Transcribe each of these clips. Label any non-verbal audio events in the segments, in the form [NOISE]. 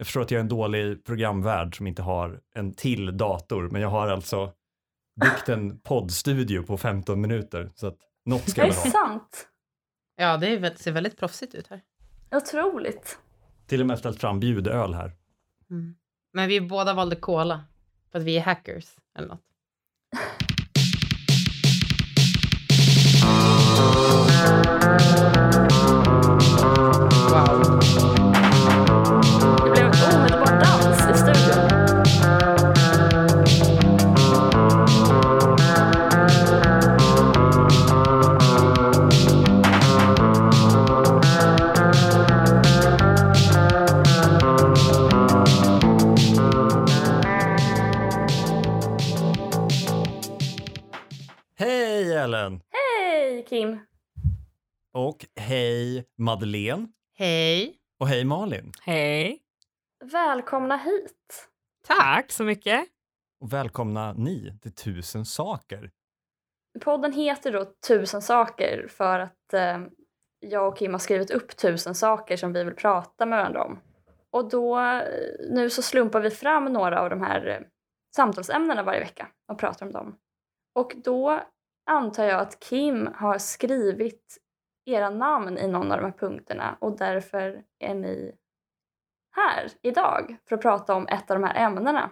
Jag förstår att jag är en dålig programvärd som inte har en till dator, men jag har alltså byggt en [LAUGHS] poddstudio på 15 minuter, så att något ska Är jag det väl ha. sant? Ja, det är ser väldigt proffsigt ut här. Otroligt. Till och med ställt fram bjudöl här. Mm. Men vi båda valde cola. För att vi är hackers eller något. [LAUGHS] hej Madeleine! Hej. Och hej Malin! Hej. Välkomna hit. Tack så mycket. Och välkomna ni till Tusen saker. Podden heter då Tusen saker för att eh, jag och Kim har skrivit upp tusen saker som vi vill prata med varandra om. Och då, eh, nu så slumpar vi fram några av de här eh, samtalsämnena varje vecka och pratar om dem. Och då antar jag att Kim har skrivit era namn i någon av de här punkterna och därför är ni här idag för att prata om ett av de här ämnena.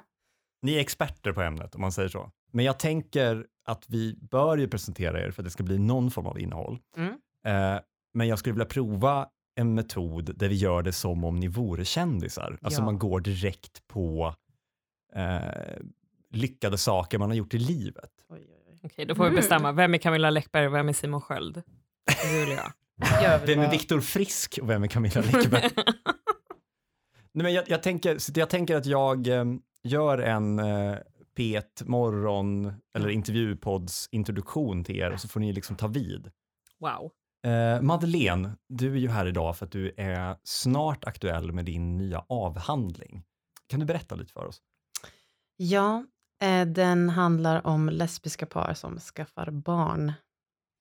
Ni är experter på ämnet om man säger så. Men jag tänker att vi bör ju presentera er för att det ska bli någon form av innehåll. Mm. Eh, men jag skulle vilja prova en metod där vi gör det som om ni vore kändisar. Alltså Ja. man går direkt på eh, lyckade saker man har gjort i livet. Oj, oj, oj. Okej, då får vi Mm. bestämma. Vem är Camilla Läckberg och vem är Simon Sköld? Väl [LAUGHS] Vem är Viktor Frisk och vem är Camilla Läckberg? [LAUGHS] Nej, men jag, jag, tänker, så jag tänker att jag eh, gör en eh, P1 morgon eller intervjupodds introduktion till er och så får ni liksom ta vid. wow. Eh, Madeleine, du är ju här idag för att du är snart aktuell med din nya avhandling. Kan du berätta lite för oss? Ja, eh, den handlar om lesbiska par som skaffar barn.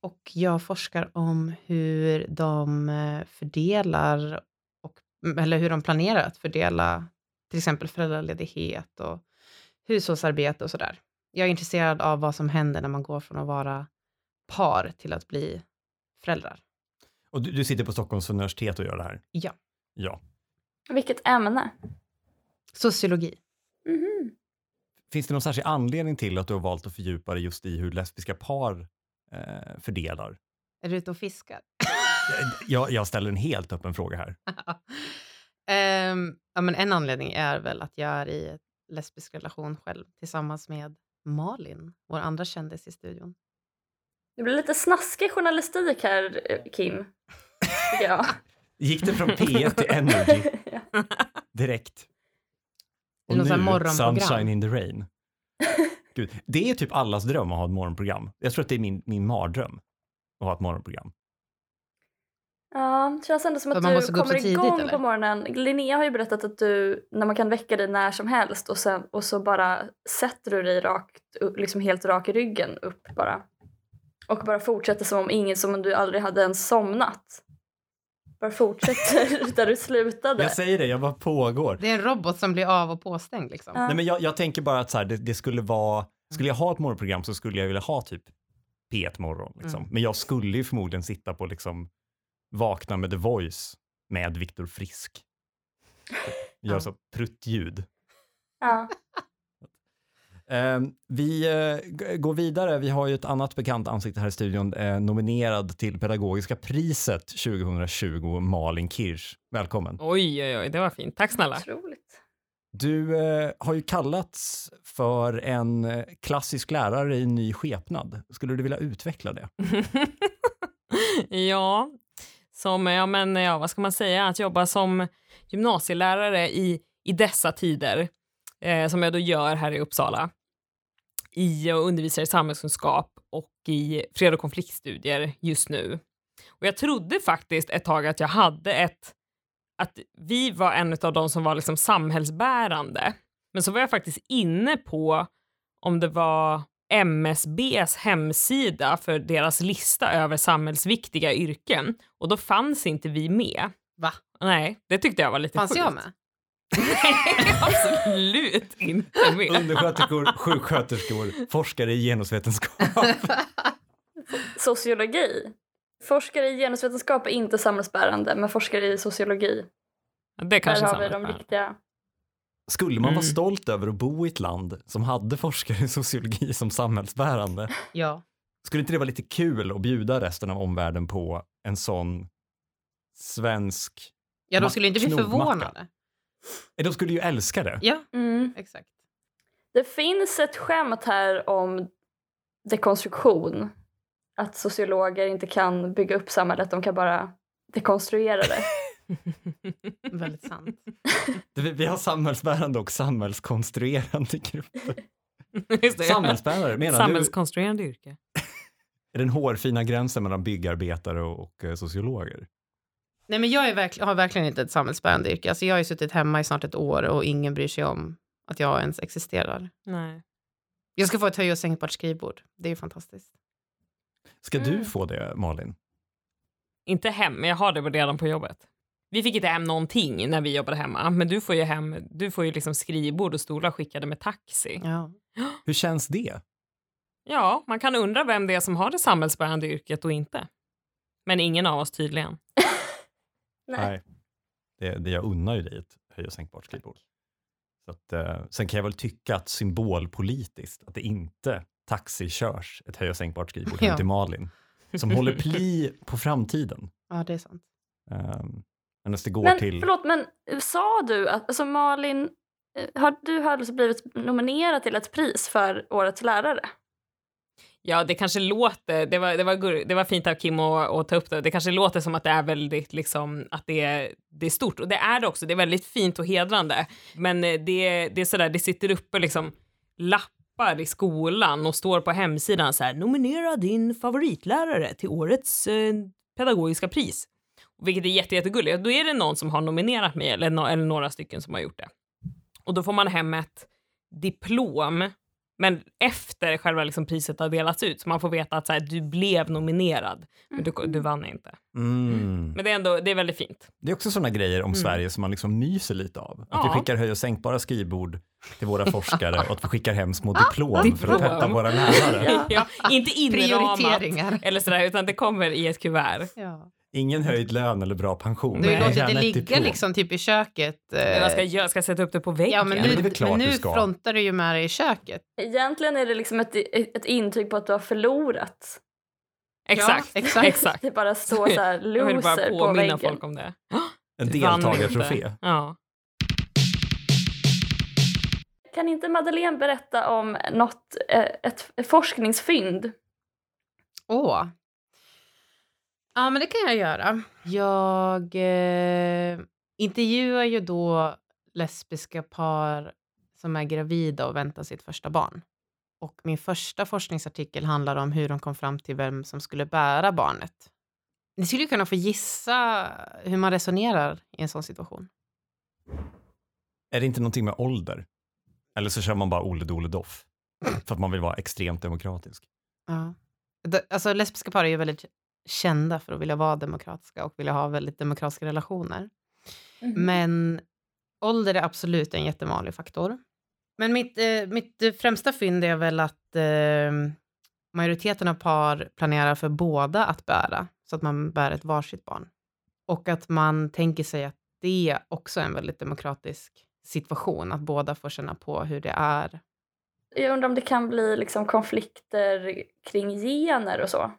Och jag forskar om hur de eh, fördelar, och, eller hur de planerar att fördela till exempel föräldraledighet och hushållsarbete och sådär. Jag är intresserad av vad som händer när man går från att vara par till att bli föräldrar. Och du, du sitter på Stockholms universitet och gör det här? Ja. Ja. Vilket ämne? Sociologi. Mhm. Finns det någon särskild anledning till att du har valt att fördjupa dig just i hur lesbiska par eh, fördelar? Är du ute och fiskar? Jag, jag ställer en helt öppen fråga här. [LAUGHS] Ehm, ja, men en anledning är väl att jag är i en lesbisk relation själv tillsammans med Malin, vår andra kändis i studion. Det blir lite snaskig journalistik här, eh, Kim. Jag. [LAUGHS] Gick det från P1 till Energy [LAUGHS] Ja. direkt? Här nu. Sunshine in the rain. Gud, det är typ allas dröm att ha ett morgonprogram. Jag tror att det är min, min mardröm att ha ett morgonprogram. Ja, det känns ändå som att man du kommer tidigt, igång eller? på morgonen. Linnea har ju berättat att du, när man kan väcka dig när som helst och, sen, och så bara sätter du dig rakt, liksom helt rak i ryggen upp bara. Och bara fortsätter som om ingen, som om du aldrig hade ens somnat. Bara fortsätter [LAUGHS] där du slutade. Jag säger det, jag bara pågår. Det är en robot som blir av och påstängd liksom. Ja. Nej, men jag, jag tänker bara att så här, det, det skulle vara, skulle jag ha ett morgonprogram så skulle jag vilja ha typ P1 morgon. Liksom. Mm. Men jag skulle ju förmodligen sitta på liksom Vakna med The Voice med Viktor Frisk. [LAUGHS] Gör Ja. så pruttljud. Ja. Eh, vi eh, går vidare. Vi har ju ett annat bekant ansikte här i studion, eh, nominerad till Pedagogiska priset 2020, Malin Kirsch. Välkommen. Oj, oj, oj, det var fint. Tack snälla. Otroligt. Du eh, har ju kallats för en klassisk lärare i ny skepnad. Skulle du vilja utveckla det? [LAUGHS] ja, som, ja men ja, vad ska man säga, att jobba som gymnasielärare i, i dessa tider, eh, som jag då gör här i Uppsala, i och undervisar i samhällskunskap och i fred och konfliktstudier just nu. Och jag trodde faktiskt ett tag att jag hade ett, att vi var en av de som var liksom samhällsbärande. Men så var jag faktiskt inne på om det var MSBs hemsida för deras lista över samhällsviktiga yrken och då fanns inte vi med. Va? Nej, det tyckte jag var lite Fanns sjukt. jag med? Absolut inte med. Undersköterskor, sjuksköterskor, forskare i genusvetenskap. Sociologi. Forskare i genusvetenskap är inte samhällsbärande, men forskare i sociologi, Det kanske där är har vi de riktiga. Skulle man vara Mm. stolt över att bo i ett land som hade forskare i sociologi som samhällsbärande? Ja. Skulle inte det vara lite kul att bjuda resten av omvärlden på en sån svensk... Ja, de skulle inte bli förvånade. Eh, De skulle ju älska det. Ja, Mm. exakt. Det finns ett skämt här om dekonstruktion. Att sociologer inte kan bygga upp samhället, de kan bara dekonstruera det. [LAUGHS] Väldigt sant. [LAUGHS] Vi har samhällsbärande och samhällskonstruerande grupper. [LAUGHS] Just det. Samhällsbärare, menar du? Samhällskonstruerande yrke. Är den hårfina gränsen mellan byggarbetare och, och eh, sociologer? Nej, men jag är verkl- har verkligen inte ett samhällsbärande yrke. Alltså, jag har ju suttit hemma i snart ett år och ingen bryr sig om att jag ens existerar. Nej. Jag ska få ett höj och sänkbart skrivbord. Det är ju fantastiskt. Ska du Mm. få det, Malin? Inte hem, men jag har det redan på jobbet. Vi fick inte hem någonting när vi jobbade hemma, men du får ju hem, du får ju liksom skrivbord och stolar skickade med taxi. Ja. Hur känns det? Ja, man kan undra vem det är som har det samhällsbärande yrket och inte. Men ingen av oss tydligen. Nej. Det, det jag unnar ju dig ett höj och sänkbart skrivbord. Så att, eh, sen kan jag väl tycka att symbolpolitiskt, att det inte taxikörs ett höj och sänkbart skrivbord hem Ja. till Malin, som håller pli på framtiden. [LAUGHS] ja, det är sant. Um, men det går Men till... förlåt, men sa du att alltså Malin, eh, har du har alltså blivit nominerad till ett pris för årets lärare? Ja, det kanske låter, det var, det var, det var fint av Kim att, att ta upp det, det kanske låter som att det är väldigt, liksom, att det är, det är stort, och det är det också, det är väldigt fint och hedrande, men eh, det, det är sådär, det sitter uppe liksom lappar i skolan och står på hemsidan så här, nominera din favoritlärare till årets eh, pedagogiska pris. Vilket är jätte, jättegulligt. Då är det någon som har nominerat mig, eller, eller några stycken som har gjort det. Och då får man hem ett diplom men efter själva liksom priset har delats ut, så man får veta att så här, du blev nominerad, men du, du vann inte. Mm. Men det är ändå det är väldigt fint. Det är också sådana grejer om Mm. Sverige som man liksom myser lite av. Att Ja. vi skickar höj och sänkbara skrivbord till våra [LAUGHS] forskare och att vi skickar hem små diplom, för att Diplom. peppa våra lärare. Ja. [LAUGHS] Ja, inte inramat Prioriteringar. eller sådär, utan det kommer i ett kuvert. Ja. Ingen höjd lön eller bra pension. Du men låtit det ligga liksom typ i köket. eh, Men vad ska jag göra? Ska jag sätta upp det på väggen? Ja, men Ja, men nu, det är väl klart men nu du ska. frontar du ju med det i köket. Egentligen är det liksom ett, ett intyg på att du har förlorat. Exakt. Ja, exakt. exakt. Det bara står så här [LAUGHS] Jag vill bara loser på väggen. folk om det. [GASPS] En deltagartrofé. Ja. Kan inte Madeleine berätta om något, eh, ett, ett forskningsfynd? Åh. Ja, men det kan jag göra. Jag eh, intervjuar ju då lesbiska par som är gravida och väntar sitt första barn. Och min första forskningsartikel handlar om hur de kom fram till vem som skulle bära barnet. Ni skulle ju kunna få gissa hur man resonerar i en sån situation. Är det inte någonting med ålder? Eller så kör man bara Olle Dole Doff. För att man vill vara extremt demokratisk. Ja. Alltså, lesbiska par är ju väldigt kända för att vilja vara demokratiska och vilja ha väldigt demokratiska relationer. Mhm. Men ålder är absolut en jättevanlig faktor. Men mitt, eh, mitt eh, främsta fynd är väl att eh, majoriteten av par planerar för båda att bära, så att man bär ett varsitt barn. Och att man tänker sig att det också är en väldigt demokratisk situation, att båda får känna på hur det är. Jag undrar om det kan bli liksom konflikter kring gener och så.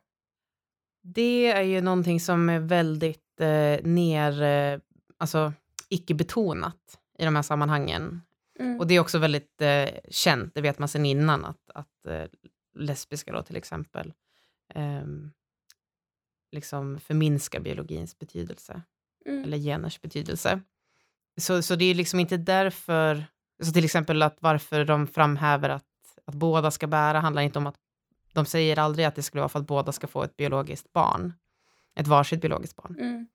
Det är ju någonting som är väldigt eh, ner, eh, alltså icke-betonat i de här sammanhangen. Mm. Och det är också väldigt eh, känt, det vet man sedan innan, att, att eh, lesbiska då till exempel ehm, liksom förminskar biologins betydelse, Mm. eller geners betydelse. Så, så det är liksom inte därför, så till exempel att varför de framhäver att, att båda ska bära handlar inte om att de säger aldrig att det skulle vara för att båda ska få ett biologiskt barn, ett varsitt biologiskt barn. Mm.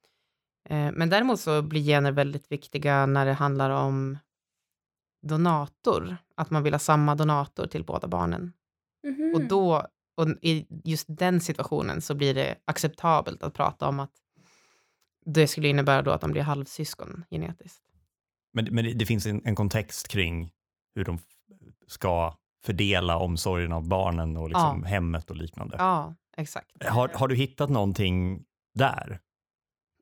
Eh, Men däremot så blir gener väldigt viktiga när det handlar om donator, att man vill ha samma donator till båda barnen. Mhm. Och då, och i just den situationen så blir det acceptabelt att prata om att det skulle innebära då att de blir halvsyskon genetiskt. Men, men det, det finns en, en kontext kring hur de ska fördela omsorgen av barnen och liksom hemmet och liknande. Ja, exakt. Har, har du hittat någonting där?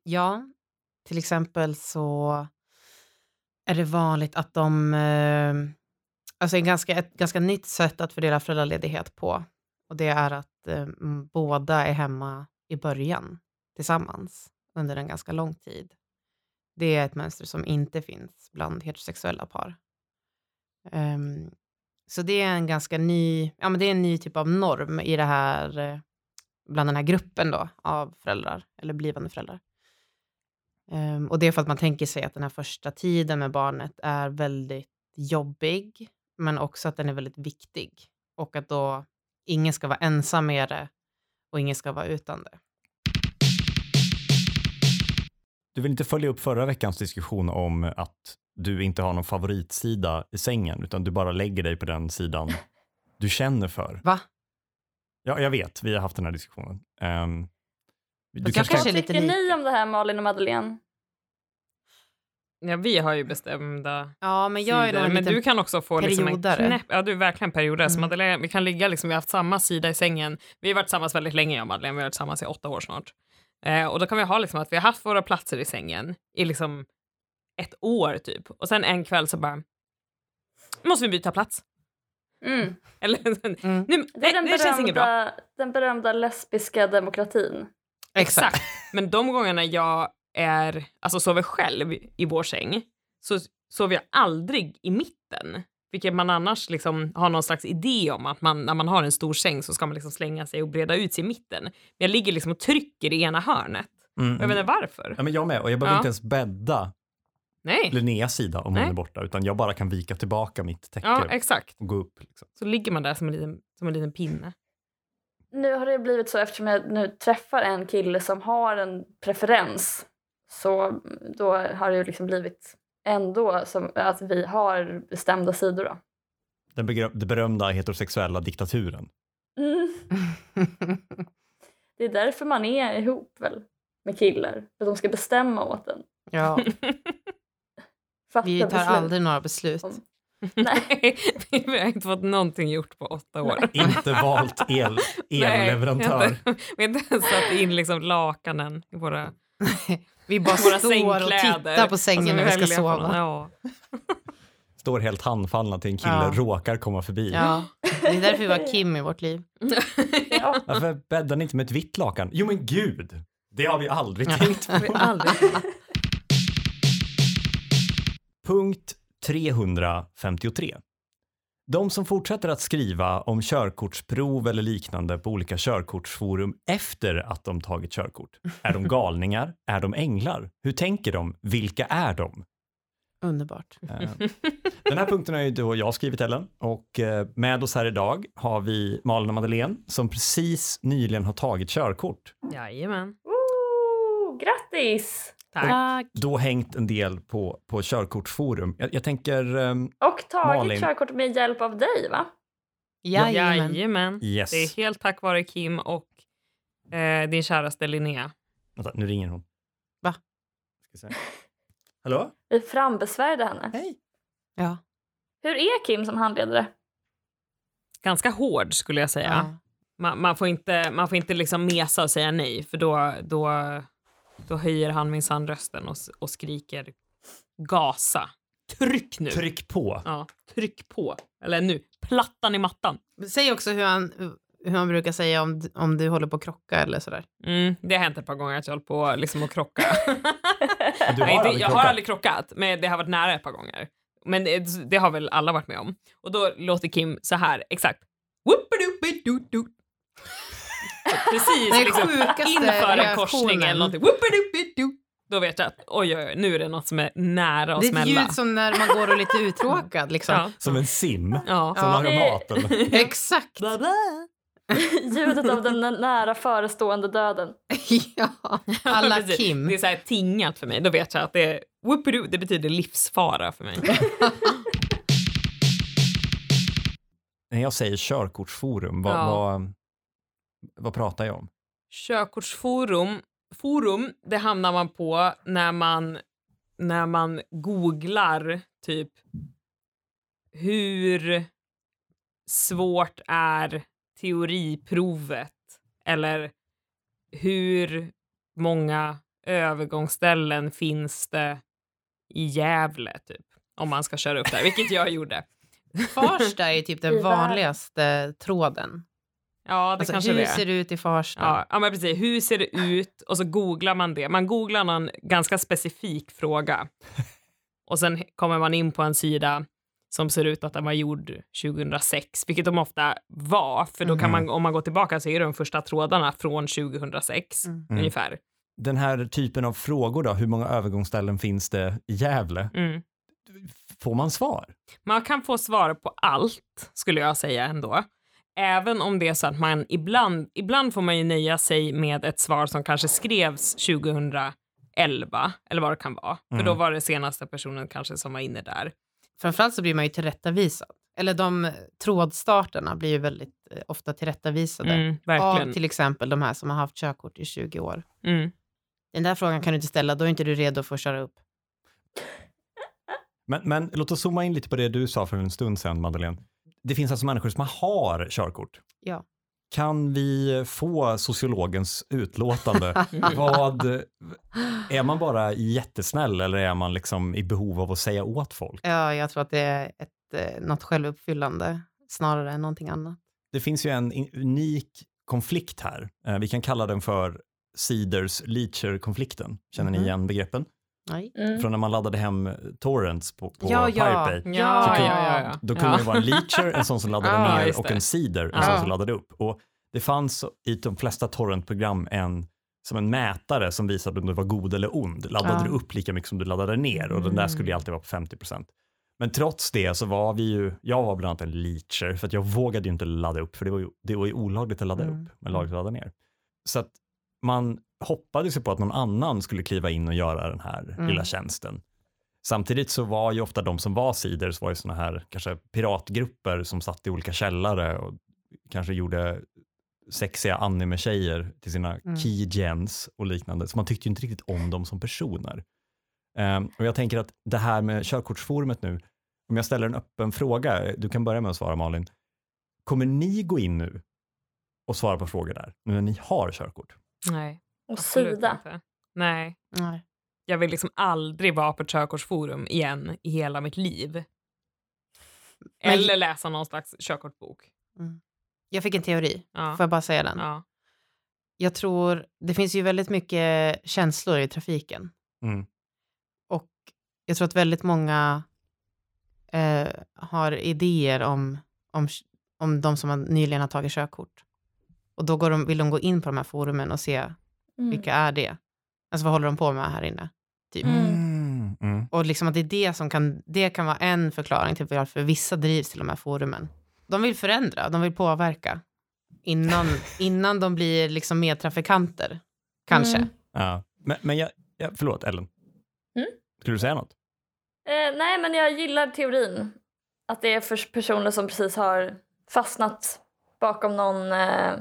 Ja, till exempel så är det vanligt att de... Eh, alltså en ganska, ett ganska nytt sätt att fördela föräldraledighet på. Och det är att eh, båda är hemma i början tillsammans under en ganska lång tid. Det är ett mönster som inte finns bland heterosexuella par. Ehm, så det är en ganska ny, ja men det är en ny typ av norm i det här, eh, bland den här gruppen då av föräldrar, eller blivande föräldrar. Um, och det är för att man tänker sig att den här första tiden med barnet är väldigt jobbig, men också att den är väldigt viktig. Och att då ingen ska vara ensam med det och ingen ska vara utan det. Du vill inte följa upp förra veckans diskussion om att du inte har någon favoritsida i sängen, utan du bara lägger dig på den sidan du känner för. Va? Ja, jag vet, vi har haft den här diskussionen. Um, du kanske kanske kan... är Vad tycker ni om det här Malin och Madeleine? Ja, vi har ju bestämda Ja, men jag är sidor, en men du kan också få liksom en periodare. knäpp... Ja, du är verkligen perioder. Så Mm. Madeleine, vi kan ligga liksom, vi har haft samma sida i sängen. Vi har varit tillsammans väldigt länge, jag och Madeleine. Vi har varit tillsammans i åtta år snart. Eh, och då kan vi ha liksom att vi har haft våra platser i sängen i liksom ett år typ. Och sen en kväll så bara, måste vi byta plats. Mm. [LAUGHS] Eller, Mm. nu, Det är nej, den det känns inget bra. berömda, den berömda lesbiska demokratin. Exakt. Men de gångerna jag är, alltså sover själv i vår säng så sover jag aldrig i mitten. Vilket man annars liksom har någon slags idé om att man, när man har en stor säng så ska man liksom slänga sig och breda ut sig i mitten. Men jag ligger liksom och trycker i ena hörnet. Mm, jag vet inte varför. Ja, men jag med, och jag behöver Ja. inte ens bädda Nej. Linneas sida om Nej. hon är borta, utan jag bara kan vika tillbaka mitt täcke Ja, exakt. och gå upp. Liksom. Så ligger man där som en liten, som en liten pinne. Nu har det blivit så eftersom jag nu träffar en kille som har en preferens. Så då har det ju liksom blivit ändå som att vi har bestämda sidor. Då. Den, berömda heterosexuella diktaturen. Mm. [LAUGHS] Det är därför man är ihop väl med killar. För att de ska bestämma åt en. ja, [LAUGHS] Fatta vi tar beslut. aldrig några beslut. Om- [LAUGHS] [LAUGHS] Nej, vi har inte fått någonting gjort på åtta år. Inte valt el, [LAUGHS] Nej, elleverantör. Vi har inte- vi har inte ens satt in liksom lakanen i våra, Vi bara våra står och tittar på sängen när vi ska sova. Ja. Står helt handfallna till en kille, Ja. råkar komma förbi. Ja, det är därför vi har Kim i vårt liv. Ja. Varför bäddar ni inte med ett vitt lakan? Jo men gud, det har vi aldrig Ja. tänkt Vi på. har aldrig. Punkt 353. De som fortsätter att skriva om körkortsprov eller liknande på olika körkortsforum efter att de tagit körkort. [LAUGHS] Är de galningar? Är de änglar? Hur tänker de? Vilka är de? Underbart. Eh, Den här punkten har ju då jag skrivit Ellen och eh, med oss här idag har vi Malin och Madeleine som precis nyligen har tagit körkort. Jajamän. Woo! Grattis! Tack. Då hängt en del på, på körkortsforum. Jag, jag tänker, ehm, Och tagit Malin. körkort med hjälp av dig va? Jajamän. Jajamän. yes. Det är helt tack vare Kim och eh, din käraste Linnea. Vänta, nu ringer hon. Va? Ska se. Hallå? Vi frambesvärjde henne. Hej. Ja. Hur är Kim som handledare? Ganska hård skulle jag säga. Ja. Man, man får inte, man får inte liksom mesa och säga nej för då, då, då höjer han minsann rösten och, och skriker gasa. Tryck nu! Tryck på. Ja, tryck på. Eller nu, plattan i mattan. Säg också hur han, hur han brukar säga om, om du håller på att krocka eller sådär. Mm, det har hänt ett par gånger att jag håller på liksom att krocka. [LAUGHS] Du har Nej, aldrig jag har aldrig krockat, men det har varit nära ett par gånger. Men det, det har väl alla varit med om. Och då låter Kim så här, exakt. Precis liksom, inför en korsning eller någonting. Då vet jag att oj, oj, oj, nu är det något som är nära att Det är ett smälla. ljud som när man går och är lite uttråkad. Liksom. Ja. Som en sim Ja. som Ja. lagar maten. [LAUGHS] Exakt. [LAUGHS] Ljudet av den nära förestående döden. [LAUGHS] ja. Alla Precis. Kim. Det är så här tingat för mig. Då vet jag att det är det betyder livsfara för mig. När jag säger körkortsforum, vad, Ja. vad, vad pratar jag om? Körkortsforum, forum, det hamnar man på när man, när man googlar typ hur svårt är teoriprovet eller hur många övergångsställen finns det i Gävle typ om man ska köra upp där, vilket jag gjorde. Farsta är typ den vanligaste tråden. Ja, det Alltså, kanske hur det ser det ut i Farsta? Ja, ja, men precis. Hur ser det ut? Och så googlar man det. Man googlar någon ganska specifik fråga. [LAUGHS] Och sen kommer man in på en sida som ser ut att den var gjord 2006, vilket de ofta var, för då kan Mhm. man, om man går tillbaka så är de första trådarna från 2006 Mm. Mm. ungefär. Den här typen av frågor då, hur många övergångsställen finns det i Gävle? Mm. Får man svar? Man kan få svar på allt, skulle jag säga ändå. Även om det är så att man ibland, ibland får man ju nöja sig med ett svar som kanske skrevs 2011, eller vad det kan vara. För Mm. då var det senaste personen kanske som var inne där. Framförallt så blir man ju tillrättavisad. Eller de trådstarterna blir ju väldigt eh, ofta tillrättavisade. Mm, Av verkligen. till exempel de här som har haft körkort i 20 år. Mm. Den där frågan kan du inte ställa, då är inte du redo för att köra upp. Men, men låt oss zooma in lite på det du sa för en stund sedan, Madeleine. Det finns alltså människor som har körkort. Ja. Kan vi få sociologens utlåtande? [LAUGHS] Vad, är man bara jättesnäll eller är man liksom i behov av att säga åt folk? Ja, jag tror att det är ett, eh, något självuppfyllande snarare än någonting annat. Det finns ju en unik konflikt här. Eh, Vi kan kalla den för Cedars-Leacher-konflikten. Känner ni Mhm. igen begreppen? Mm. Från när man laddade hem torrents på, på Ja, ja. Pirate Bay. Ja, Så kunde- ja, ja. Då kunde det vara en leacher, en sån som [LAUGHS] laddade Ja, ner och en seeder, en sån som laddade upp. Och det fanns i de flesta torrentprogram en som en mätare som visade om du var god eller ond. Laddade du upp lika mycket som du laddade ner och den där skulle ju alltid vara på 50% Men trots det så var vi ju, jag var bland annat en leacher för att jag vågade ju inte ladda upp för det var ju, det var ju olagligt att ladda Mm. upp men lagligt att ladda ner. Så att man hoppades ju på att någon annan skulle kliva in och göra den här Mm. lilla tjänsten. Samtidigt så var ju ofta de som var siders var ju såna här kanske piratgrupper som satt i olika källare och kanske gjorde sexiga anime-tjejer till sina Mm. keygens och liknande. Så man tyckte ju inte riktigt om dem som personer. Ehm, och jag tänker att det här med körkortsforumet nu, om jag ställer en öppen fråga, du kan börja med att svara Malin. Kommer ni gå in nu och svara på frågor där, nu när ni har körkort? Nej, Och absolut Sida. inte. Nej, Nej. jag vill liksom aldrig vara på ett körkortsforum igen i hela mitt liv. Men- Eller läsa någon slags körkortbok. Jag fick en teori, Ja. får jag bara säga den? Ja. Jag tror, det finns ju väldigt mycket känslor i trafiken. Mm. Och jag tror att väldigt många eh, har idéer om, om, om de som har nyligen har tagit körkort. Och då går de, vill de gå in på de här forumen och se Mm. vilka är det? Alltså vad håller de på med här inne? Typ. Mm. Mm. Mm. Och liksom att det är det som kan, det kan vara en förklaring till varför vissa drivs till de här forumen. De vill förändra, de vill påverka. Innan, [LAUGHS] innan de blir liksom medtrafikanter, kanske. Mm. Ja. Men, men jag, jag, förlåt Ellen. Mm? Skulle du säga något? Eh, nej, men jag gillar teorin. Att det är för personer som precis har fastnat bakom någon... Eh,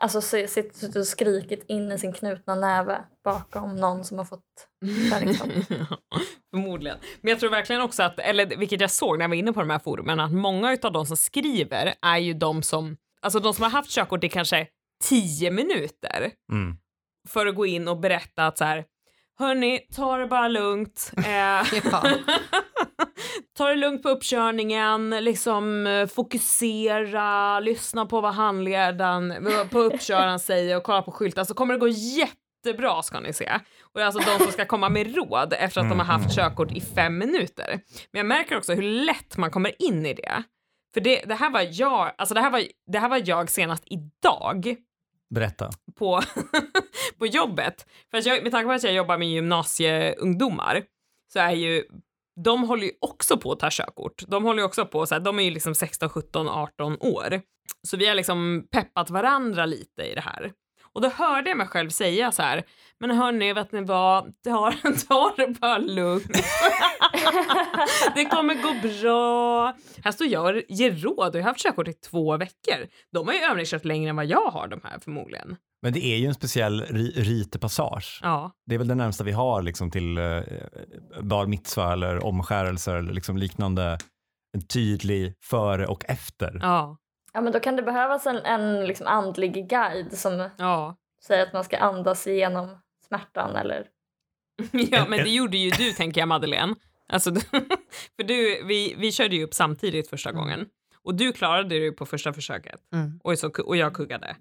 alltså suttit och skrikit in i sin knutna näve bakom någon som har fått kärringstopp. [LAUGHS] Förmodligen. Men jag tror verkligen också att, eller vilket jag såg när jag var inne på de här forumen, att många av de som skriver är ju de som, alltså de som har haft körkort i kanske tio minuter Mm. för att gå in och berätta att så här, hörni, ta det bara lugnt. [LAUGHS] Eh, Ja. [LAUGHS] ta det lugnt på uppkörningen, liksom eh, fokusera, lyssna på vad handledaren på uppköraren säger och kolla på skyltar så kommer det gå jättebra ska ni se. Och det är alltså de som ska komma med råd efter att de har haft körkort i fem minuter. Men jag märker också hur lätt man kommer in i det. För det, det här var jag, alltså det här var, det här var jag senast idag Berätta. på, [LAUGHS] på jobbet. För att jag, med tanke på att jag jobbar med gymnasieungdomar så är ju de håller ju också på att ta körkort. De håller ju också på, så här, de är ju liksom 16, 17, 18 år. Så vi har liksom peppat varandra lite i det här. Och då hörde jag mig själv säga så här, men hörni, vet ni vad, ta, [LAUGHS] ta det bara lugnt. [LAUGHS] det kommer gå bra. Här står jag och ger råd och jag har haft körkort i två veckor. De har ju övningskört längre än vad jag har de här förmodligen. Men det är ju en speciell ri ritepassage. Ja. Det är väl det närmsta vi har liksom till eh, bar mitzva eller omskärelser eller liksom liknande. En tydlig före och efter. Ja. Ja, men då kan det behövas en, en liksom andlig guide som Ja. säger att man ska andas igenom smärtan eller... [LAUGHS] ja, men det gjorde ju du tänker jag Madeleine. Alltså, du- [LAUGHS] för du, vi, vi körde ju upp samtidigt första gången och du klarade det ju på första försöket Mm. och, så, och jag kuggade.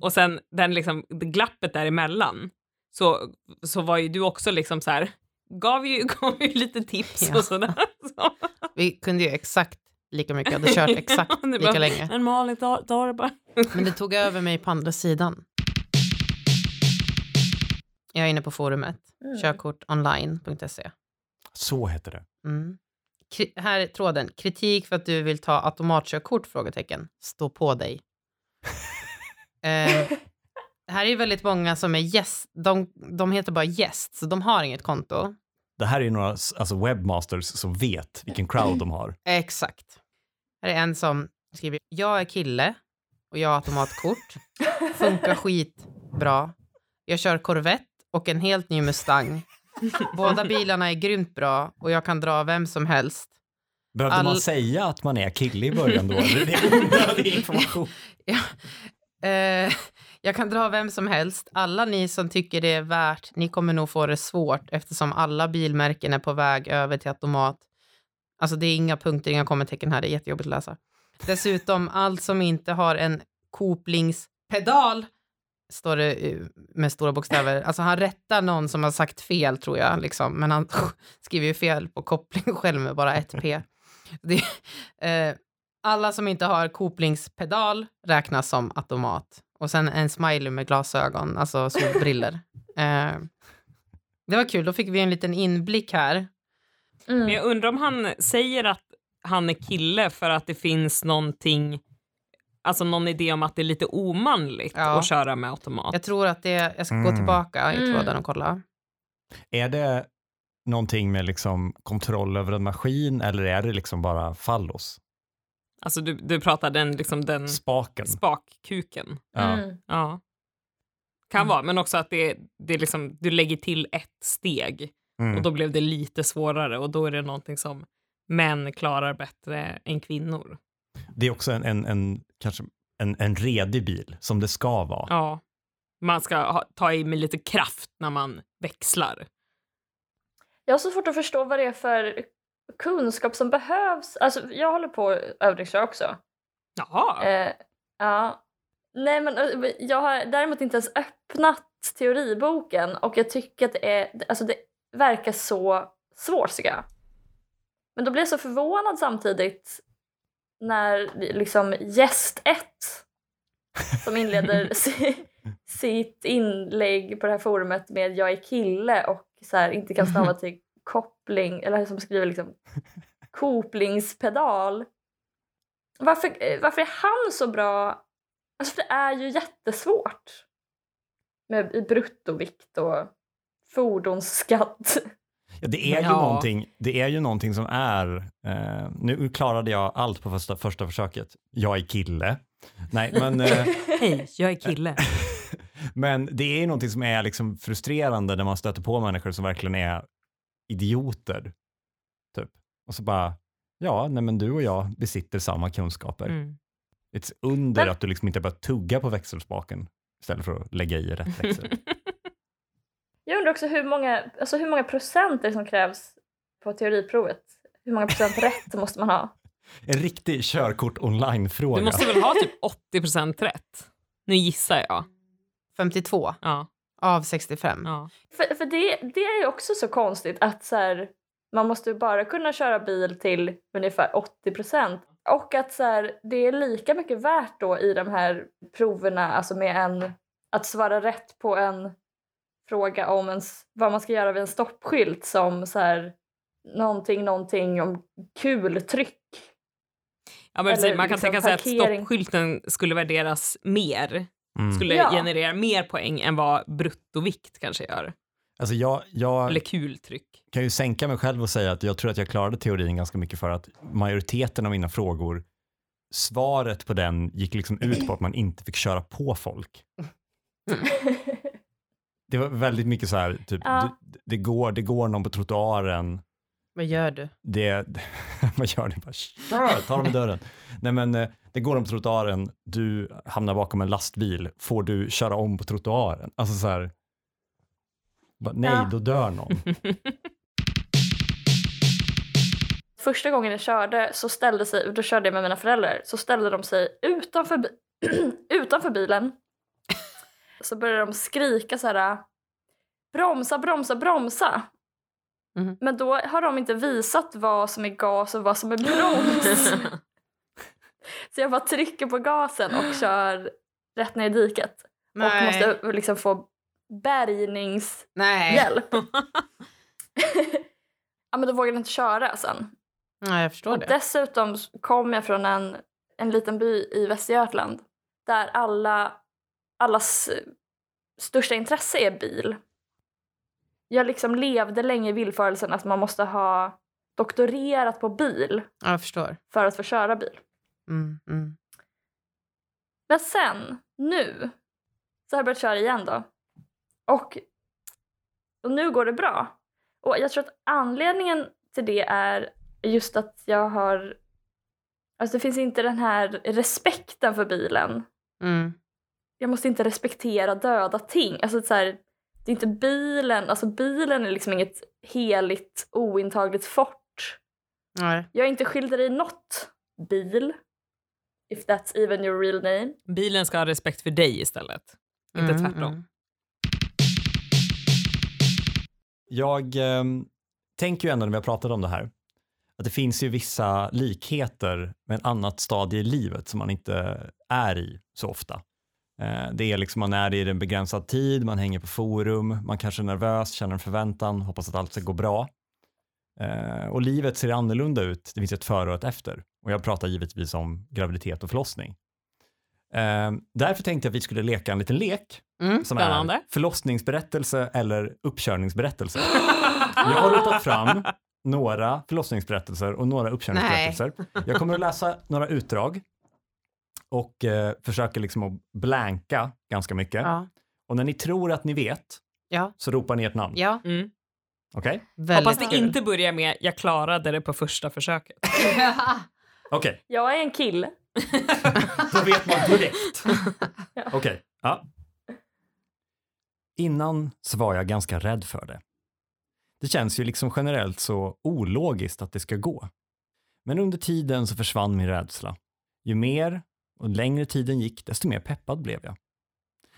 Och sen den liksom, det glappet däremellan så, så var ju du också liksom så här, gav ju, [LAUGHS] gav ju lite tips Ja. och sådär. Så. Vi kunde ju exakt lika mycket, hade kört [LAUGHS] exakt Ja, lika bara, länge. Men Malin, ta, ta det bara. Men det tog över mig på andra sidan. Jag är inne på forumet, Mm. körkortonline.se. Så heter det. Mm. Kri- här är tråden. Kritik för att du vill ta automatkörkort? Frågetecken. Stå på dig. [LAUGHS] eh, här är ju väldigt många som är gäst. De, de heter bara gäst, så de har inget konto. Det här är ju några alltså webmasters som vet vilken crowd de har. Exakt. Här är en som skriver. Jag är kille och jag har automatkort. Funkar skitbra. Jag kör Corvette och en helt ny Mustang. Båda bilarna är grymt bra och jag kan dra vem som helst. Behövde All- man säga att man är kille i början då? Är det [LAUGHS] onödig information? Ja. Eh, jag kan dra vem som helst. Alla ni som tycker det är värt, ni kommer nog få det svårt eftersom alla bilmärken är på väg över till automat. Alltså det är inga punkter, inga kommatecken här, det är jättejobbigt att läsa. Dessutom, allt som inte har en koplingspedal, står det med stora bokstäver. Alltså han rättar någon som har sagt fel tror jag, liksom. men han [LAUGHS] skriver ju fel på koppling själv med bara ett P. Det, eh, alla som inte har koplingspedal räknas som automat. Och sen en smiley med glasögon, alltså solbriller. eh, det var kul, då fick vi en liten inblick här. Men Mm. jag undrar om han säger att han är kille för att det finns någonting, alltså någon idé om att det är lite omanligt Ja. att köra med automat. Jag tror att det, jag ska gå Mm. tillbaka i Mm. tråden och kolla. Är det någonting med liksom kontroll över en maskin eller är det liksom bara fallos? Alltså du, du pratar den, liksom den Spaken? spakkuken. Ja. Mm. Ja. Kan Mm. vara, men också att det, det liksom, du lägger till ett steg och Mm. då blev det lite svårare och då är det någonting som män klarar bättre än kvinnor. Det är också en, en, en, kanske en, en redig bil som det ska vara. Ja. Man ska ha, ta i med lite kraft när man växlar. Jag har så svårt att förstå vad det är för kunskap som behövs. Alltså, jag håller på att övningsköra också. Jaha. Eh, ja. Nej, men jag har däremot inte ens öppnat teoriboken och jag tycker att det är, alltså det verkar så svårt tycker jag. Men då blir jag så förvånad samtidigt när liksom gäst 1 som inleder [LAUGHS] si, sitt inlägg på det här forumet med jag är kille och så här, inte kan stava till koppling eller som skriver liksom koplingspedal. Varför, varför är han så bra? Alltså för det är ju jättesvårt med bruttovikt och fordonsskatt. Ja, det, är ju Ja. någonting, det är ju någonting som är, eh, nu klarade jag allt på första, första försöket. Jag är kille. Nej, men, eh, [LAUGHS] Hej, jag är kille. [LAUGHS] men det är ju någonting som är liksom frustrerande när man stöter på människor som verkligen är idioter. Typ. Och så bara, ja, nej men du och jag besitter samma kunskaper. Mm. Ett under Men- att du liksom inte bara tugga på växelspaken istället för att lägga i rätt växel. [LAUGHS] Jag undrar också hur många, alltså hur många procent är det som krävs på teoriprovet? Hur många procent rätt måste man ha? En riktig körkort online-fråga. Du måste väl ha typ 80% rätt? Nu gissar jag. 52 Ja, av 65. ja. För, för det, det är ju också så konstigt att så här, man måste ju bara kunna köra bil till ungefär 80 procent. Och att så här, det är lika mycket värt då i de här proverna, alltså med en, att svara rätt på en fråga om ens, vad man ska göra vid en stoppskylt som så här, någonting, någonting om kultryck. ja men Eller man kan liksom tänka sig att parkering. stoppskylten skulle värderas mer Mm. skulle Ja. generera mer poäng än vad bruttovikt kanske gör. Alltså jag, jag Eller kultryck. kan ju sänka mig själv och säga att jag tror att jag klarade teorin ganska mycket för att majoriteten av mina frågor, svaret på den gick liksom ut på att man inte fick köra på folk. [LAUGHS] Det var väldigt mycket så här, typ, Ja. det, det, går, det går någon på trottoaren, Vad gör du? det, [LAUGHS] vad gör det? Bara, ta dem i dörren. [LAUGHS] Nej men, eh, det går någon på trottoaren, du hamnar bakom en lastbil, får du köra om på trottoaren? Alltså så här, bara, nej, Ja. då dör [LAUGHS] någon. Första gången jag körde så ställde sig, då körde jag med mina föräldrar, så ställde de sig utanför, [CLEARS THROAT] utanför bilen. Så började de skrika så här bromsa, bromsa, bromsa. Mhm. Men då har de inte visat vad som är gas och vad som är broms. [LAUGHS] så jag bara trycker på gasen och kör rätt ner i diket. Och måste liksom få bärgningshjälp. Nej. [LAUGHS] ja men då vågade jag inte köra sen. Nej, jag förstår Och det. dessutom kom jag från en, en liten by i Västergötland där alla, allas största intresse är bil. Jag liksom levde länge i villfarelsen att man måste ha doktorerat på bil Ja, för att få köra bil. Mm, mm. Men sen, nu, så har jag börjat köra igen då. Och, och nu går det bra. Och jag tror att anledningen till det är just att jag har... Alltså det finns inte den här respekten för bilen. Mm. Jag måste inte respektera döda ting. Alltså det är, så här, det är inte bilen, alltså bilen är liksom inget heligt ointagligt fort. Nej. Jag är inte skyldig dig något bil. If that's even your real name. Bilen ska ha respekt för dig istället. Inte Mm, tvärtom. mm. Jag eh, tänker ju ändå när vi har pratat om det här, att det finns ju vissa likheter med ett annat stadie i livet som man inte är i så ofta. Eh, det är liksom man är i en begränsad tid, man hänger på forum, man kanske är nervös, känner en förväntan, hoppas att allt ska gå bra. Eh, och livet ser annorlunda ut, det finns ett före och ett efter. Och jag pratar givetvis om graviditet och förlossning. Eh, därför tänkte jag att vi skulle leka en liten lek Mm. som Spännande. är förlossningsberättelse eller uppkörningsberättelse. [LAUGHS] Jag har rotat fram några förlossningsberättelser och några uppkörningsberättelser. Jag kommer att läsa några utdrag och eh, försöker liksom att blanka ganska mycket. Ja. Och när ni tror att ni vet Ja. så ropar ni ett namn. Ja. Mm. Okej? Väldigt Hoppas det kul. inte börjar med jag klarade det på första försöket. [LAUGHS] Okej, Jag är en kille. [LAUGHS] då vet man direkt. [LAUGHS] Okej, ja. Innan så var jag ganska rädd för det. Det känns ju liksom generellt så ologiskt att det ska gå. Men under tiden så försvann min rädsla. Ju mer och längre tiden gick, desto mer peppad blev jag.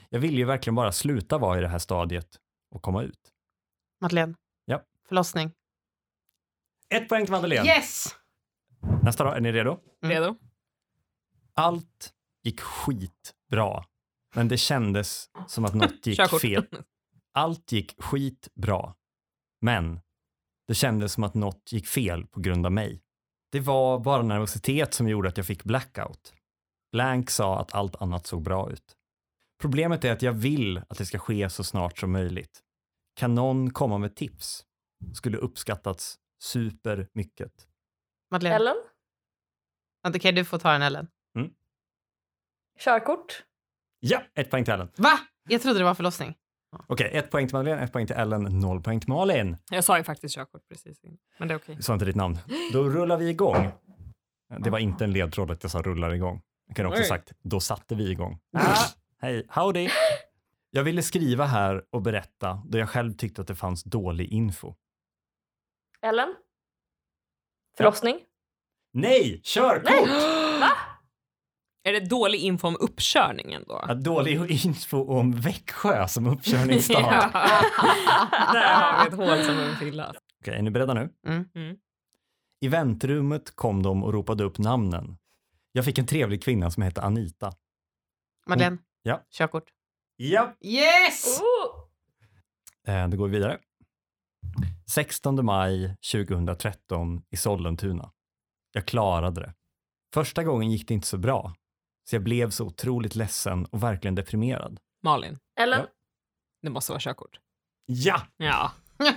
Jag ville ju verkligen bara sluta vara i det här stadiet och komma ut. Madeleine. Ja. Förlossning. Ett poäng till Madeleine. Yes! Nästa då, är ni redo? Mm. Redo? Allt gick skitbra, men det kändes som att något gick [LAUGHS] fel. Allt gick skitbra, men det kändes som att något gick fel på grund av mig. Det var bara nervositet som gjorde att jag fick blackout. Blank sa att allt annat såg bra ut. Problemet är att jag vill att det ska ske så snart som möjligt. Kan någon komma med tips? Skulle uppskattats supermycket. Madeleine. Ellen? Okej, du får ta den Ellen. Körkort? Ja, ett poäng till Ellen. Va? Jag trodde det var förlossning. Okej, ett poäng till Madeleine, ett poäng till Ellen, noll poäng till Malin. Jag sa ju faktiskt körkort precis. Men det är okej. Du sa inte ditt namn. Då rullar vi igång. Det var inte en ledtråd att jag sa rullar igång. Jag kan också Oj. sagt, då satte vi igång. Ah, hej, howdy. Jag ville skriva här och berätta då jag själv tyckte att det fanns dålig info. Ellen? Förlossning? Nej, körkort! [GASPS] Va? Är det dålig info om uppkörningen då? Ja, dålig info om Växjö som [LAUGHS] uppkörningsstad. Ja. [LAUGHS] Där har vi ett hål som behöver fyllas. Okej, är ni beredda nu? Mm. Mm. I väntrummet kom de och ropade upp namnen. Jag fick en trevlig kvinna som hette Anita. Madeleine. Ja. Körkort. Ja, Yes! Oh! Eh, Då går vi vidare. 16 maj 2013 i Sollentuna. Jag klarade det. Första gången gick det inte så bra. Så jag blev så otroligt ledsen och verkligen deprimerad. Malin, Ellen? Ja. det måste vara körkort. Ja! Ja. [LAUGHS]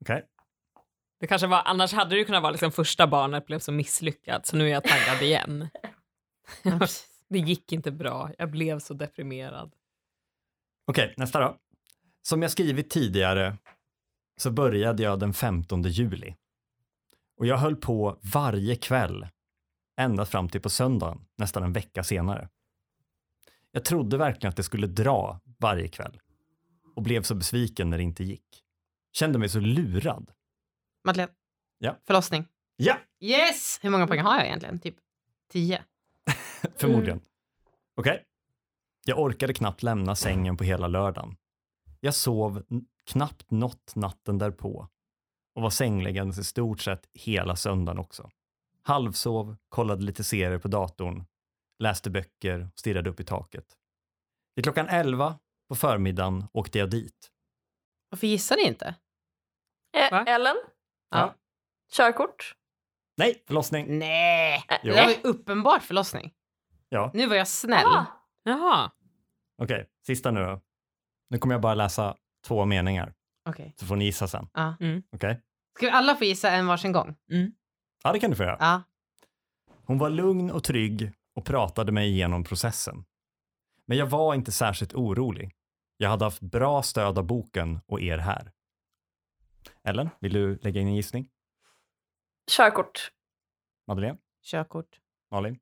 Okej. Det kanske var, annars hade det ju kunnat vara liksom första barnet blev så misslyckat så nu är jag taggad igen. [LAUGHS] Det gick inte bra, jag blev så deprimerad. Okej, nästa då. Som jag skrivit tidigare så började jag den 15 juli. Och jag höll på varje kväll ända fram till på söndagen, nästan en vecka senare. Jag trodde verkligen att det skulle dra varje kväll och blev så besviken när det inte gick. Kände mig så lurad. Madeleine. Ja. Förlossning. Ja, Yes! Hur många poäng har jag egentligen? Typ tio. [LAUGHS] förmodligen. Okej. Jag orkade knappt lämna sängen på hela lördagen. Jag sov knappt något natten därpå och var sängliggandes i stort sett hela söndagen också. Halvsov, kollade lite serier på datorn, läste böcker och stirrade upp i taket. Vid klockan 11 på förmiddagen åkte jag dit. Varför gissar ni inte? Eh, Va? Ellen? Ja. Körkort? Nej, förlossning. Nej! Jo. Det var ju uppenbart förlossning. Ja, Nu var jag snäll. Ah, Jaha. okej. Sista nu då. Nu kommer jag bara läsa två meningar, Okej. så får ni gissa sen. Ja. Okej? Ska vi alla få gissa en varsin gång? Ja, det kan du få göra. Ja. Hon var lugn och trygg och pratade mig igenom processen. Men jag var inte särskilt orolig. Jag hade haft bra stöd av boken och er här. Ellen, vill du lägga in en gissning? körkort. Madeleine? Körkort. Malin?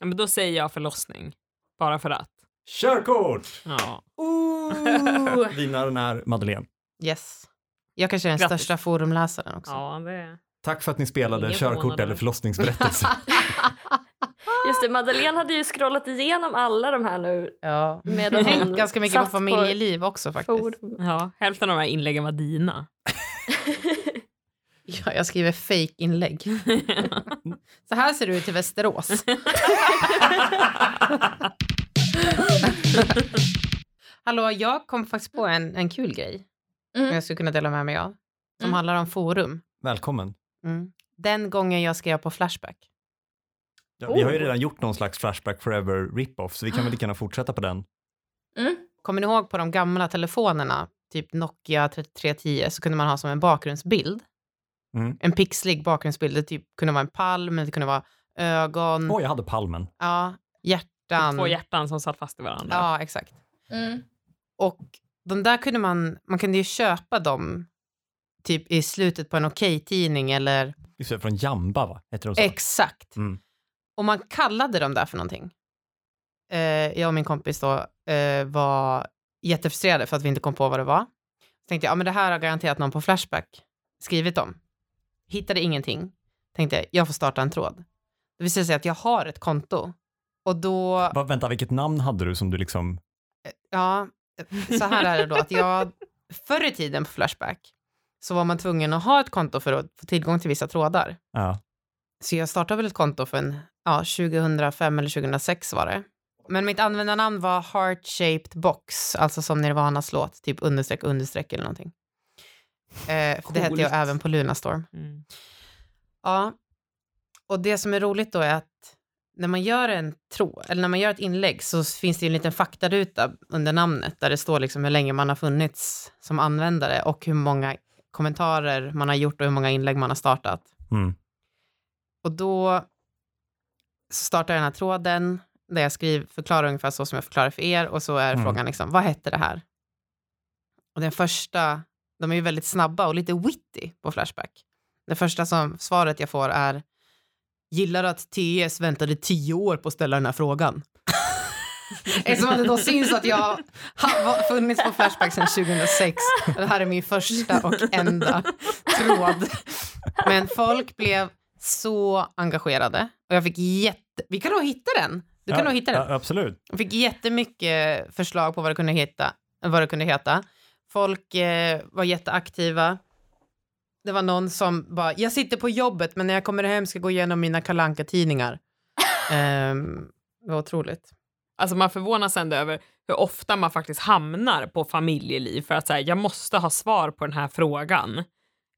Ja, men då säger jag förlossning. Bara för att. Körkort! Ja. Ooh. [LAUGHS] Vinnaren är Madeleine. Yes. Jag kanske är den Grattis. största forumläsaren också. ja, det... Tack för att ni spelade Ingen körkort förvånad eller förlossningsberättelse. [LAUGHS] Just det, Madeleine hade ju scrollat igenom alla de här nu. Ja. Medan hon ganska mycket på familjeliv också faktiskt. forum. ja, hälften av de här inläggen var dina. [LAUGHS] Ja, jag skriver fake-inlägg. Så här ser det ut i Västerås. [LAUGHS] Hallå, jag kom faktiskt på en, en kul grej som Mm. jag skulle kunna dela med mig av. Som Mm. handlar om forum. Välkommen. Mm. Den gången jag skrev på Flashback. Ja, vi har ju Oh. redan gjort någon slags Flashback Forever rip-off, så vi kan väl lika gärna fortsätta på den. Mm. Kommer ni ihåg på de gamla telefonerna, typ Nokia 3310, så kunde man ha som en bakgrundsbild. Mm. En pixlig bakgrundsbild. Det typ kunde vara en palm, det kunde vara ögon, Åh, jag hade palmen. ja, hjärtan. Två hjärtan som satt fast i varandra. Ja, exakt. Mm. Och de där kunde man, man kunde ju köpa dem typ i slutet på en Okej-tidning eller Just det, från Jamba, va? Heter de så? exakt. Mm. Och man kallade dem där för någonting. Eh, jag och min kompis då eh, var jättefrustrerade för att vi inte kom på vad det var. Så tänkte jag, ja men det här har garanterat någon på Flashback skrivit om. Hittade ingenting. Tänkte jag, jag får starta en tråd. Det visade sig att jag har ett konto. Och då, Va, vänta, vilket namn hade du som du liksom... ja, så här är det då att jag, förr i tiden på Flashback så var man tvungen att ha ett konto för att få tillgång till vissa trådar. Ja. Så jag startade väl ett konto för en, ja, 2005 eller 2006 var det. Men mitt användarnamn var Heart Shaped Box, alltså som Nirvanas låt, typ understreck, understreck eller någonting. Eh, för det hette jag även på Lunarstorm. Mm. Ja, och det som är roligt då är att när man gör en tråd, eller när man gör ett inlägg så finns det ju en liten faktaruta under namnet där det står liksom hur länge man har funnits som användare och hur många kommentarer man har gjort och hur många inlägg man har startat. Mm. Och då startar jag den här tråden där jag skriver, förklarar ungefär så som jag förklarar för er och så är Mm. frågan liksom, vad hette det här? Och den första, de är ju väldigt snabba och lite witty på Flashback. Det första som svaret jag får är, gillar att TS väntade tio år på att ställa den här frågan. [LAUGHS] Eftersom det då syns att jag har funnits på Flashback sedan 2006. Och det här är min första och enda tråd. Men folk blev så engagerade. Och jag fick jätte... Vi kan nog hitta den. Du kan ja, nog hitta den. Ja, absolut. Jag fick jättemycket förslag på vad det kunde heta. Vad det kunde heta. Folk eh, var jätteaktiva. Det var någon som bara, jag sitter på jobbet men när jag kommer hem ska jag gå igenom mina kalanka tidningar um, [LAUGHS] Det var otroligt. Alltså man förvånas ändå över hur ofta man faktiskt hamnar på familjeliv för att säga jag måste ha svar på den här frågan.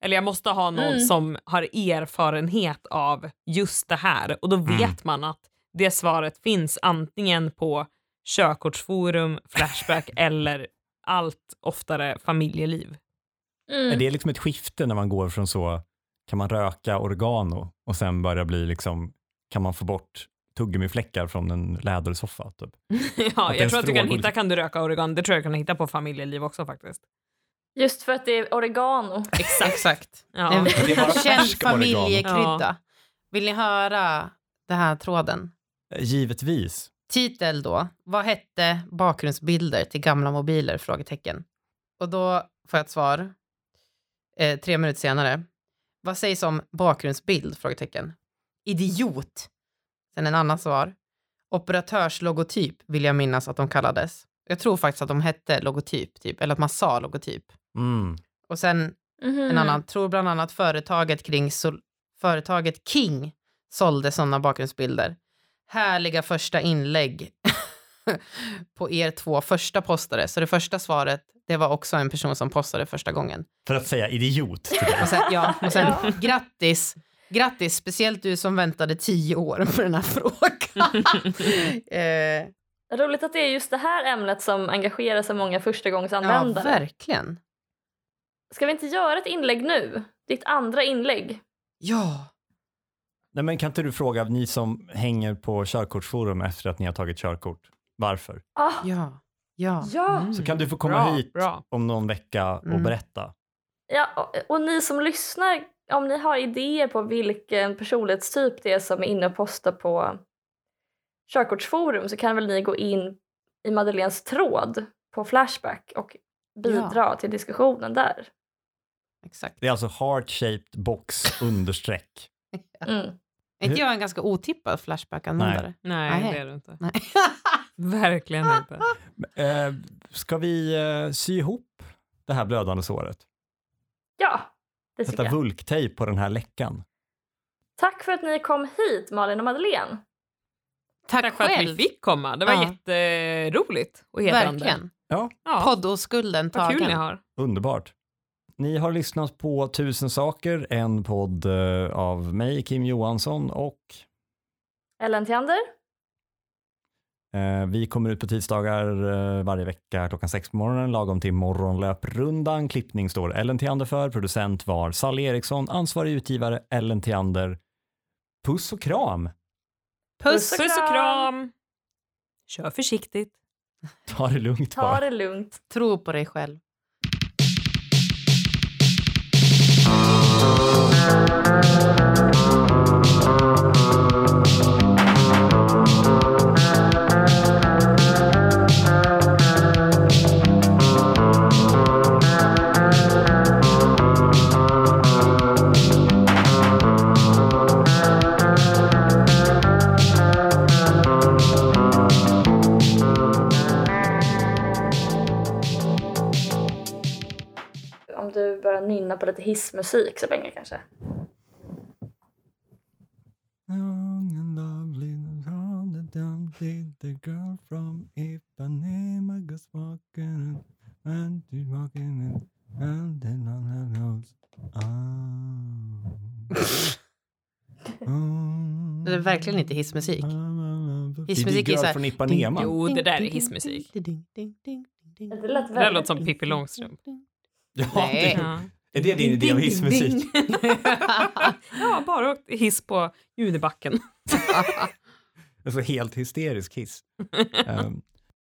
Eller jag måste ha någon Mm. som har erfarenhet av just det här och då Mm. vet man att det svaret finns antingen på körkortsforum, Flashback [LAUGHS] eller allt oftare familjeliv. Mm. Är det liksom ett skifte när man går från så, kan man röka oregano och sen börja bli liksom, kan man få bort tuggummifläckar från en lädersoffa? Typ. [LAUGHS] ja, Att jag tror att du kan hitta kan du röka oregon. Det tror jag du kan hitta på familjeliv också faktiskt. Just för att det är oregano. Exakt. Exakt. Ja. En det är bara känd färsk oregano. familjekrydda. Vill ni höra den här tråden? Givetvis. Titel då. Vad hette bakgrundsbilder till gamla mobiler? Frågetecken. Och då får jag ett svar. Eh, tre minuter senare. Vad sägs om bakgrundsbild? Frågetecken. Idiot. Sen en annan svar. Operatörslogotyp vill jag minnas att de kallades. Jag tror faktiskt att de hette logotyp, typ. eller att man sa logotyp. Mm. Och sen Mhm. en annan, tror bland annat företaget kring sol, företaget King sålde sådana bakgrundsbilder. Härliga första inlägg [LAUGHS] på er två första postare. Så det första svaret, det var också en person som postade första gången. För att säga idiot. Och sen, ja, och sen [LAUGHS] Ja. grattis, grattis, speciellt du som väntade tio år på den här frågan. [LAUGHS] eh, Roligt att det är just det här ämnet som engagerar så många ja, förstagångsanvändare. verkligen. Ska vi inte göra ett inlägg nu? Ditt andra inlägg. Ja. Nej, men kan inte du fråga, ni som hänger på körkortsforum efter att ni har tagit körkort, varför? Ah, Ja. Ja. ja. Mm. Så kan du få komma Bra, hit bra. om någon vecka och Mm. berätta. ja och, och ni som lyssnar, om ni har idéer på vilken personlighetstyp det är som är inne och postar på körkortsforum så kan väl ni gå in i Madeleines tråd på Flashback och bidra till diskussionen där. Exakt. Det är alltså heart-shaped box [LAUGHS] understreck. Mm. Är inte jag en ganska otippad Flashback-användare? Nej, Nej. det är du inte. Nej. [LAUGHS] [LAUGHS] Verkligen inte. Eh, ska vi eh, sy ihop det här blödande såret? Ja, det tycker Sätta vulktejp på den här läckan? Tack för att ni kom hit Malin och Madeleine. Tack, Tack för att vi fick komma. Det var Ja. jätteroligt och hedrande. Verkligen. Ja, Ja, Poddoskulden vad kul ni tagen. har. underbart. Ni har lyssnat på Tusen saker, en podd eh, av mig, Kim Johansson och Ellen Theander. Eh, vi kommer ut på tisdagar eh, varje vecka klockan sex på morgonen, lagom till morgonlöprundan. Klippning står Ellen Theander för, producent var Sally Eriksson, ansvarig utgivare Ellen Theander. Puss och kram! Puss. Puss Puss och kram! Kör försiktigt. Ta det lugnt Ta bara. det lugnt. Tro på dig själv. Nynna på lite hissmusik så länge kanske. Girl from Ipanema goes walking and she's walking and and then on her nose. Ah. [LAUGHS] Det är verkligen inte hissmusik. Hissmusik Hissmusik är är så här- från Ipanema. Jo, det där är hissmusik. Det lät Det där väldigt... låter som Pippi Långstrump. Ja, Nej. det, Ja. är det din idé om hissmusik? [LAUGHS] ja, bara hiss på Junibacken. [LAUGHS] Alltså helt hysterisk hiss. [LAUGHS] Ehm,